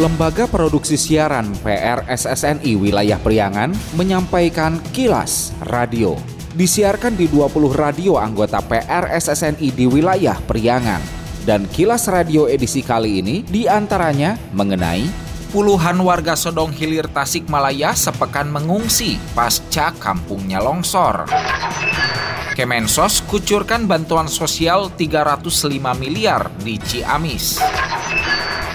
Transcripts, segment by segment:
Lembaga Produksi Siaran PRSSNI Wilayah Priangan menyampaikan kilas radio. Disiarkan di 20 radio anggota PRSSNI di wilayah Priangan. Dan kilas radio edisi kali ini di antaranya mengenai puluhan warga Sodong Hilir Tasikmalaya sepekan mengungsi pasca kampungnya longsor. Kemensos kucurkan bantuan sosial 305 miliar di Ciamis.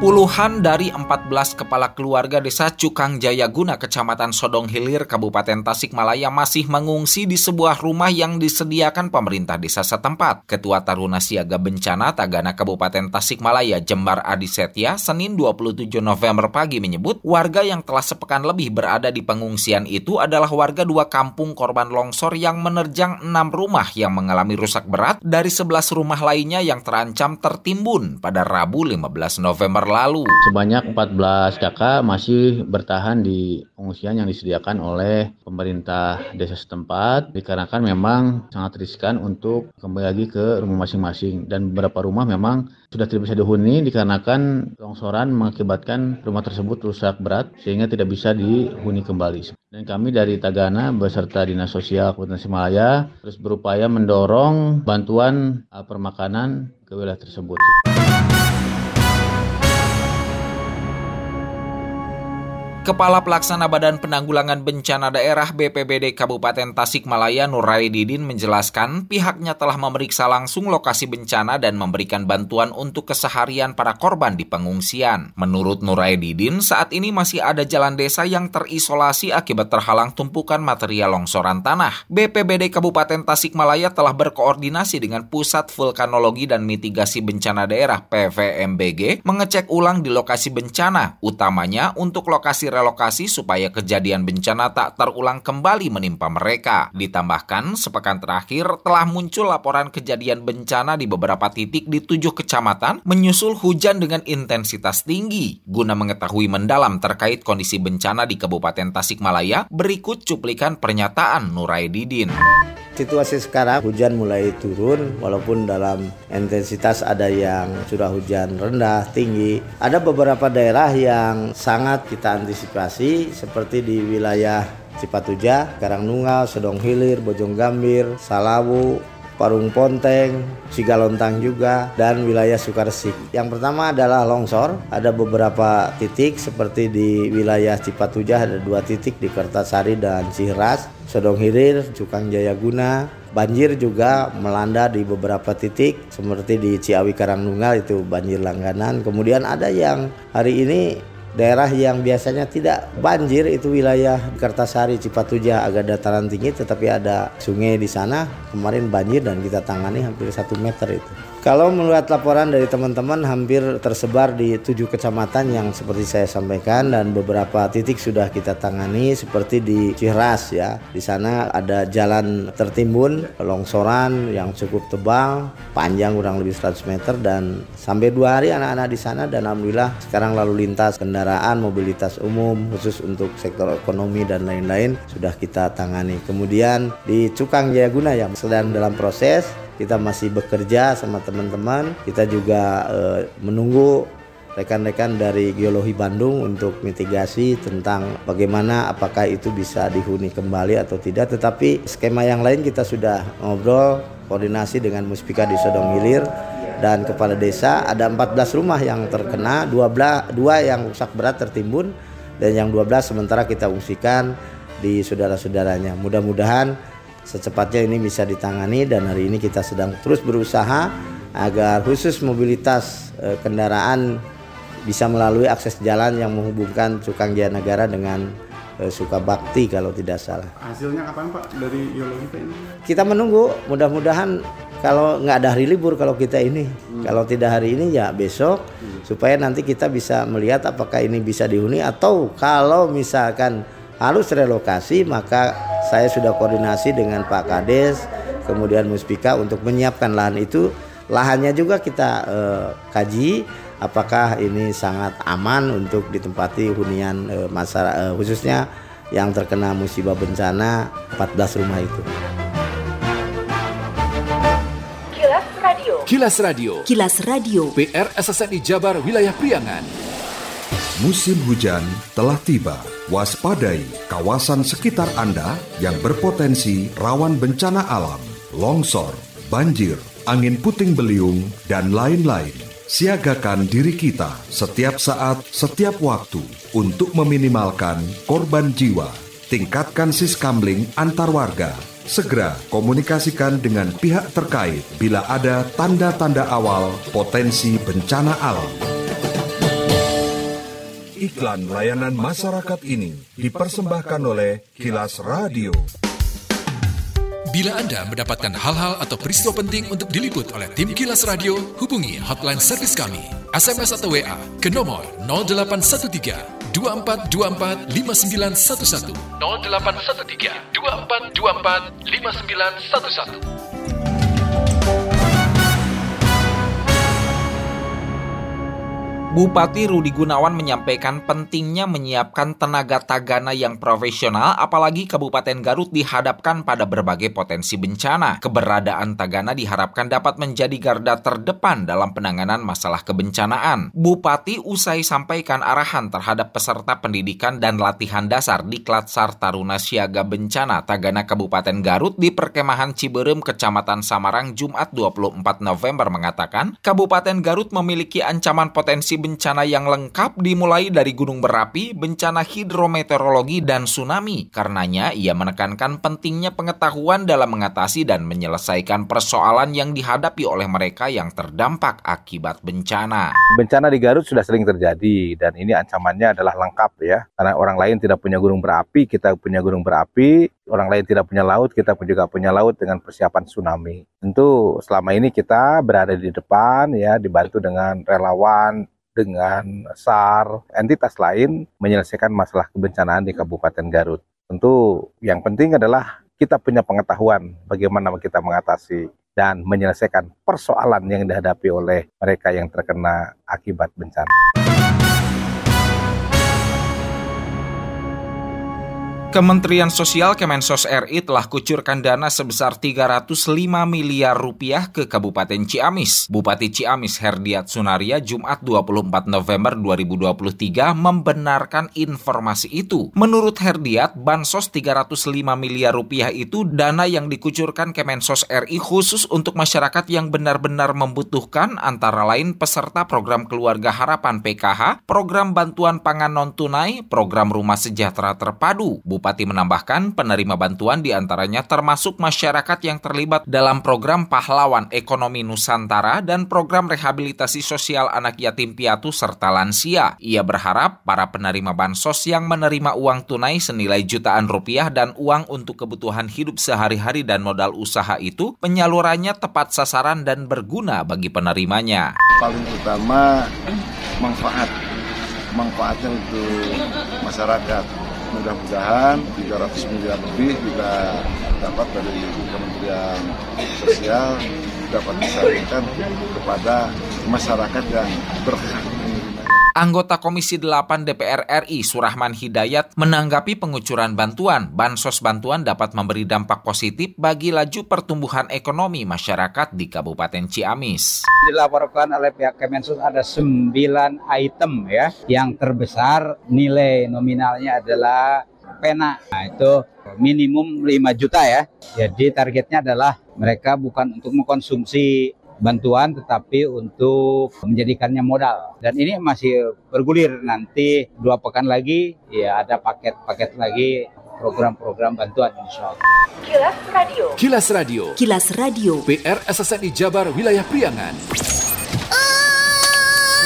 Puluhan dari 14 kepala keluarga desa Cukang Jayaguna, Kecamatan Sodong Hilir, Kabupaten Tasikmalaya masih mengungsi di sebuah rumah yang disediakan pemerintah desa setempat. Ketua Taruna Siaga Bencana Tagana Kabupaten Tasikmalaya, Jembar Adi Setia, Senin 27 November pagi menyebut warga yang telah sepekan lebih berada di pengungsian itu adalah warga dua kampung korban longsor yang menerjang enam rumah yang mengalami rusak berat dari 11 rumah lainnya yang terancam tertimbun pada Rabu 15 November lalu. Sebanyak 14 kakak masih bertahan di pengungsian yang disediakan oleh pemerintah desa setempat dikarenakan memang sangat riskan untuk kembali lagi ke rumah masing-masing dan beberapa rumah memang sudah tidak bisa dihuni dikarenakan longsoran mengakibatkan rumah tersebut rusak berat sehingga tidak bisa dihuni kembali. Dan kami dari Tagana beserta Dinas Sosial Kabupaten Himalaya terus berupaya mendorong bantuan uh, permakanan ke wilayah tersebut. Kepala Pelaksana Badan Penanggulangan Bencana Daerah BPBD Kabupaten Tasikmalaya Nuraididin menjelaskan pihaknya telah memeriksa langsung lokasi bencana dan memberikan bantuan untuk keseharian para korban di pengungsian. Menurut Nuraididin, saat ini masih ada jalan desa yang terisolasi akibat terhalang tumpukan material longsoran tanah. BPBD Kabupaten Tasikmalaya telah berkoordinasi dengan Pusat Vulkanologi dan Mitigasi Bencana Daerah PVMBG mengecek ulang di lokasi bencana, utamanya untuk lokasi relokasi supaya kejadian bencana tak terulang kembali menimpa mereka. Ditambahkan, sepekan terakhir telah muncul laporan kejadian bencana di beberapa titik di tujuh kecamatan menyusul hujan dengan intensitas tinggi. Guna mengetahui mendalam terkait kondisi bencana di Kabupaten Tasikmalaya, berikut cuplikan pernyataan Nuraididin situasi sekarang hujan mulai turun walaupun dalam intensitas ada yang sudah hujan rendah tinggi ada beberapa daerah yang sangat kita antisipasi seperti di wilayah Cipatuja, Karangnunggal, Sedong Hilir, Bojong Gambir, Salawu, Parung Ponteng, Cigalontang juga, dan wilayah Sukaresik. Yang pertama adalah longsor, ada beberapa titik seperti di wilayah Cipatujah ada dua titik di Kertasari dan Ciheras, Sodong Hilir, Cukang Jayaguna, banjir juga melanda di beberapa titik seperti di Ciawi Karangnunggal itu banjir langganan. Kemudian ada yang hari ini daerah yang biasanya tidak banjir itu wilayah Kertasari, Cipatuja agak dataran tinggi tetapi ada sungai di sana kemarin banjir dan kita tangani hampir satu meter itu. Kalau melihat laporan dari teman-teman hampir tersebar di tujuh kecamatan yang seperti saya sampaikan dan beberapa titik sudah kita tangani seperti di Cihras ya. Di sana ada jalan tertimbun, longsoran yang cukup tebal, panjang kurang lebih 100 meter dan sampai dua hari anak-anak di sana dan alhamdulillah sekarang lalu lintas kendaraan, mobilitas umum khusus untuk sektor ekonomi dan lain-lain sudah kita tangani. Kemudian di Cukang Jayaguna yang sedang dalam proses kita masih bekerja sama teman-teman. Kita juga uh, menunggu rekan-rekan dari Geologi Bandung untuk mitigasi tentang bagaimana apakah itu bisa dihuni kembali atau tidak. Tetapi skema yang lain kita sudah ngobrol koordinasi dengan Muspika di Sodong Hilir dan kepala desa ada 14 rumah yang terkena, 12 dua yang rusak berat tertimbun dan yang 12 sementara kita ungsikan di saudara-saudaranya. Mudah-mudahan secepatnya ini bisa ditangani dan hari ini kita sedang terus berusaha agar khusus mobilitas e, kendaraan bisa melalui akses jalan yang menghubungkan Cukang Jaya Negara dengan e, Sukabakti kalau tidak salah. Hasilnya kapan Pak dari geologi ini? Kita menunggu, mudah-mudahan kalau nggak ada hari libur kalau kita ini, hmm. kalau tidak hari ini ya besok, hmm. supaya nanti kita bisa melihat apakah ini bisa dihuni atau kalau misalkan harus relokasi maka saya sudah koordinasi dengan Pak Kades kemudian Muspika untuk menyiapkan lahan itu lahannya juga kita eh, kaji apakah ini sangat aman untuk ditempati hunian eh, masyarakat eh, khususnya yang terkena musibah bencana 14 rumah itu. Kilas Radio. Kilas Radio. Kilas Radio. PR SSNI Jabar Wilayah Priangan. Musim hujan telah tiba. Waspadai kawasan sekitar Anda yang berpotensi rawan bencana alam, longsor, banjir, angin puting beliung, dan lain-lain. Siagakan diri kita setiap saat, setiap waktu untuk meminimalkan korban jiwa. Tingkatkan siskamling antar warga. Segera komunikasikan dengan pihak terkait bila ada tanda-tanda awal potensi bencana alam. Iklan layanan masyarakat ini dipersembahkan oleh Kilas Radio. Bila Anda mendapatkan hal-hal atau peristiwa penting untuk diliput oleh tim Kilas Radio, hubungi hotline servis kami. SMS atau WA ke nomor 0813 2424 5911 0813 2424 5911 Bupati Rudi Gunawan menyampaikan pentingnya menyiapkan tenaga tagana yang profesional apalagi Kabupaten Garut dihadapkan pada berbagai potensi bencana. Keberadaan tagana diharapkan dapat menjadi garda terdepan dalam penanganan masalah kebencanaan. Bupati usai sampaikan arahan terhadap peserta pendidikan dan latihan dasar di Klatsar Taruna Siaga Bencana Tagana Kabupaten Garut di Perkemahan Ciberem Kecamatan Samarang Jumat 24 November mengatakan Kabupaten Garut memiliki ancaman potensi bencana yang lengkap dimulai dari gunung berapi, bencana hidrometeorologi, dan tsunami. Karenanya, ia menekankan pentingnya pengetahuan dalam mengatasi dan menyelesaikan persoalan yang dihadapi oleh mereka yang terdampak akibat bencana. Bencana di Garut sudah sering terjadi dan ini ancamannya adalah lengkap ya. Karena orang lain tidak punya gunung berapi, kita punya gunung berapi, orang lain tidak punya laut, kita pun juga punya laut dengan persiapan tsunami. Tentu selama ini kita berada di depan ya, dibantu dengan relawan, dengan SAR, entitas lain menyelesaikan masalah kebencanaan di Kabupaten Garut. Tentu yang penting adalah kita punya pengetahuan bagaimana kita mengatasi dan menyelesaikan persoalan yang dihadapi oleh mereka yang terkena akibat bencana. Kementerian Sosial Kemensos RI telah kucurkan dana sebesar 305 miliar rupiah ke Kabupaten Ciamis. Bupati Ciamis Herdiat Sunaria Jumat 24 November 2023 membenarkan informasi itu. Menurut Herdiat, bansos 305 miliar rupiah itu dana yang dikucurkan Kemensos RI khusus untuk masyarakat yang benar-benar membutuhkan antara lain peserta program Keluarga Harapan PKH, program bantuan pangan non-tunai, program Rumah Sejahtera Terpadu. Menambahkan penerima bantuan di antaranya termasuk masyarakat yang terlibat dalam program Pahlawan Ekonomi Nusantara dan program rehabilitasi sosial anak yatim piatu serta lansia. Ia berharap para penerima bansos yang menerima uang tunai senilai jutaan rupiah dan uang untuk kebutuhan hidup sehari-hari dan modal usaha itu penyalurannya tepat sasaran dan berguna bagi penerimanya. Paling utama manfaat manfaatnya untuk masyarakat mudah-mudahan 300 miliar lebih juga dapat dari Kementerian Sosial dapat disalurkan kepada masyarakat yang berhak Anggota Komisi 8 DPR RI Surahman Hidayat menanggapi pengucuran bantuan. Bansos bantuan dapat memberi dampak positif bagi laju pertumbuhan ekonomi masyarakat di Kabupaten Ciamis. Dilaporkan oleh pihak Kemensos ada 9 item ya. Yang terbesar nilai nominalnya adalah pena. Nah, itu minimum 5 juta ya. Jadi targetnya adalah mereka bukan untuk mengkonsumsi bantuan tetapi untuk menjadikannya modal dan ini masih bergulir nanti dua pekan lagi ya ada paket-paket lagi program-program bantuan insya Allah. Kilas Radio. Kilas Radio. Kilas Radio. PR SSNI Jabar Wilayah Priangan.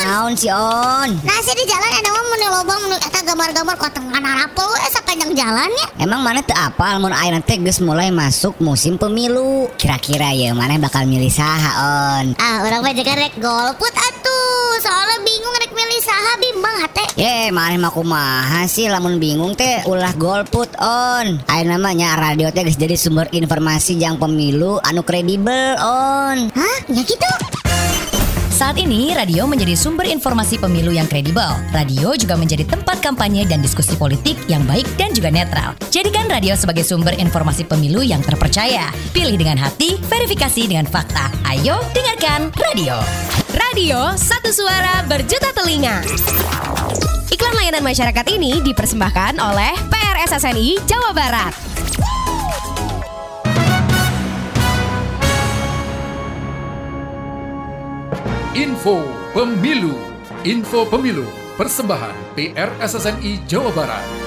Naon si On? Nasi di jalan ada mah mun lobang mun eta gambar-gambar kotengan harapul we sepanjang jalan ya. Emang mana teu apal mun ayeuna teh geus mulai masuk musim pemilu. Kira-kira ya mana bakal milih saha On? Ah, orang mah jaga rek golput atuh. Soalnya bingung rek milih saha bimbang hate. Ye, mana mah kumaha sih lamun bingung teh ulah golput On. Ayeuna namanya radio teh geus jadi sumber informasi yang pemilu anu kredibel On. Hah? Ya gitu. Saat ini, radio menjadi sumber informasi pemilu yang kredibel. Radio juga menjadi tempat kampanye dan diskusi politik yang baik dan juga netral. Jadikan radio sebagai sumber informasi pemilu yang terpercaya. Pilih dengan hati, verifikasi dengan fakta. Ayo dengarkan radio. Radio, satu suara berjuta telinga. Iklan layanan masyarakat ini dipersembahkan oleh PRSSNI Jawa Barat. Info Pemilu. Info Pemilu. Persembahan PRSSNI Jawa Barat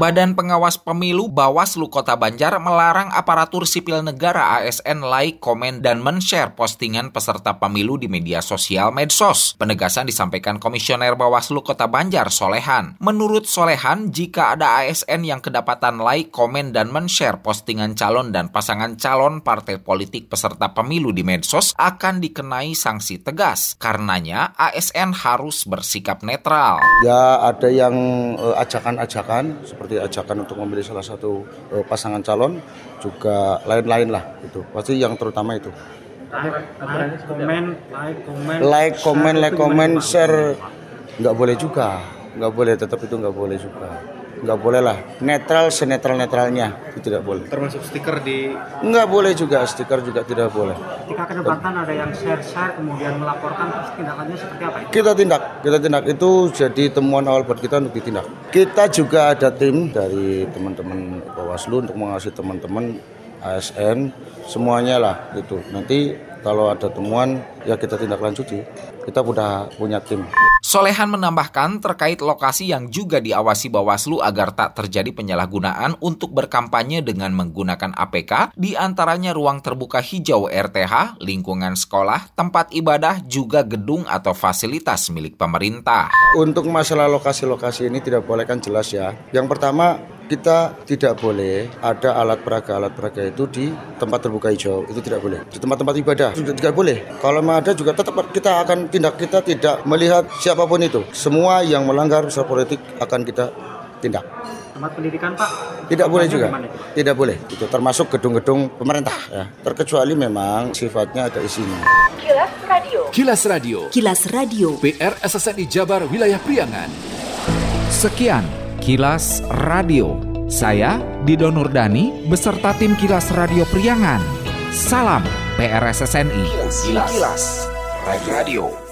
Badan Pengawas Pemilu Bawaslu Kota Banjar melarang aparatur sipil negara ASN like, komen, dan men-share postingan peserta pemilu di media sosial medsos. Penegasan disampaikan Komisioner Bawaslu Kota Banjar, Solehan. Menurut Solehan, jika ada ASN yang kedapatan like, komen, dan men-share postingan calon dan pasangan calon partai politik peserta pemilu di medsos akan dikenai sanksi tegas. Karenanya, ASN harus bersikap netral. Ya, ada yang uh, ajakan-ajakan seperti seperti ajakan untuk memilih salah satu uh, pasangan calon juga lain-lain lah itu pasti yang terutama itu. Like, komen like komen like komen like komen share. Nggak boleh juga. Nggak boleh tetap itu nggak boleh juga nggak boleh lah. Netral senetral netralnya itu tidak boleh. Termasuk stiker di nggak boleh juga. Stiker juga tidak boleh. Ketika kedapatan ada yang share share kemudian melaporkan terus tindakannya seperti apa? Itu? kita tindak. Kita tindak. Itu jadi temuan awal buat kita untuk ditindak. Kita juga ada tim dari teman-teman Bawaslu untuk mengawasi teman-teman ASN semuanya lah gitu nanti kalau ada temuan ya kita tindak lanjuti. Kita sudah punya tim Solehan menambahkan terkait lokasi yang juga diawasi Bawaslu agar tak terjadi penyalahgunaan untuk berkampanye dengan menggunakan APK, di antaranya ruang terbuka hijau RTH, lingkungan sekolah, tempat ibadah, juga gedung atau fasilitas milik pemerintah. Untuk masalah lokasi-lokasi ini tidak boleh kan jelas ya. Yang pertama kita tidak boleh ada alat peraga. Alat peraga itu di tempat terbuka hijau. Itu tidak boleh. Di tempat-tempat ibadah juga tidak boleh. Kalau memang ada juga tetap kita akan tindak. Kita tidak melihat siapa pun itu. Semua yang melanggar usaha politik akan kita tindak. Tempat pendidikan pak? Tidak boleh juga. tidak boleh. Itu termasuk gedung-gedung pemerintah ya. Terkecuali memang sifatnya ada isinya. Kilas Radio. Kilas Radio. Kilas Radio. PR SSNI Jabar Wilayah Priangan. Sekian Kilas Radio. Saya Dido Nurdani beserta tim Kilas Radio Priangan. Salam PRSSNI. Kilas, Kilas. Radio.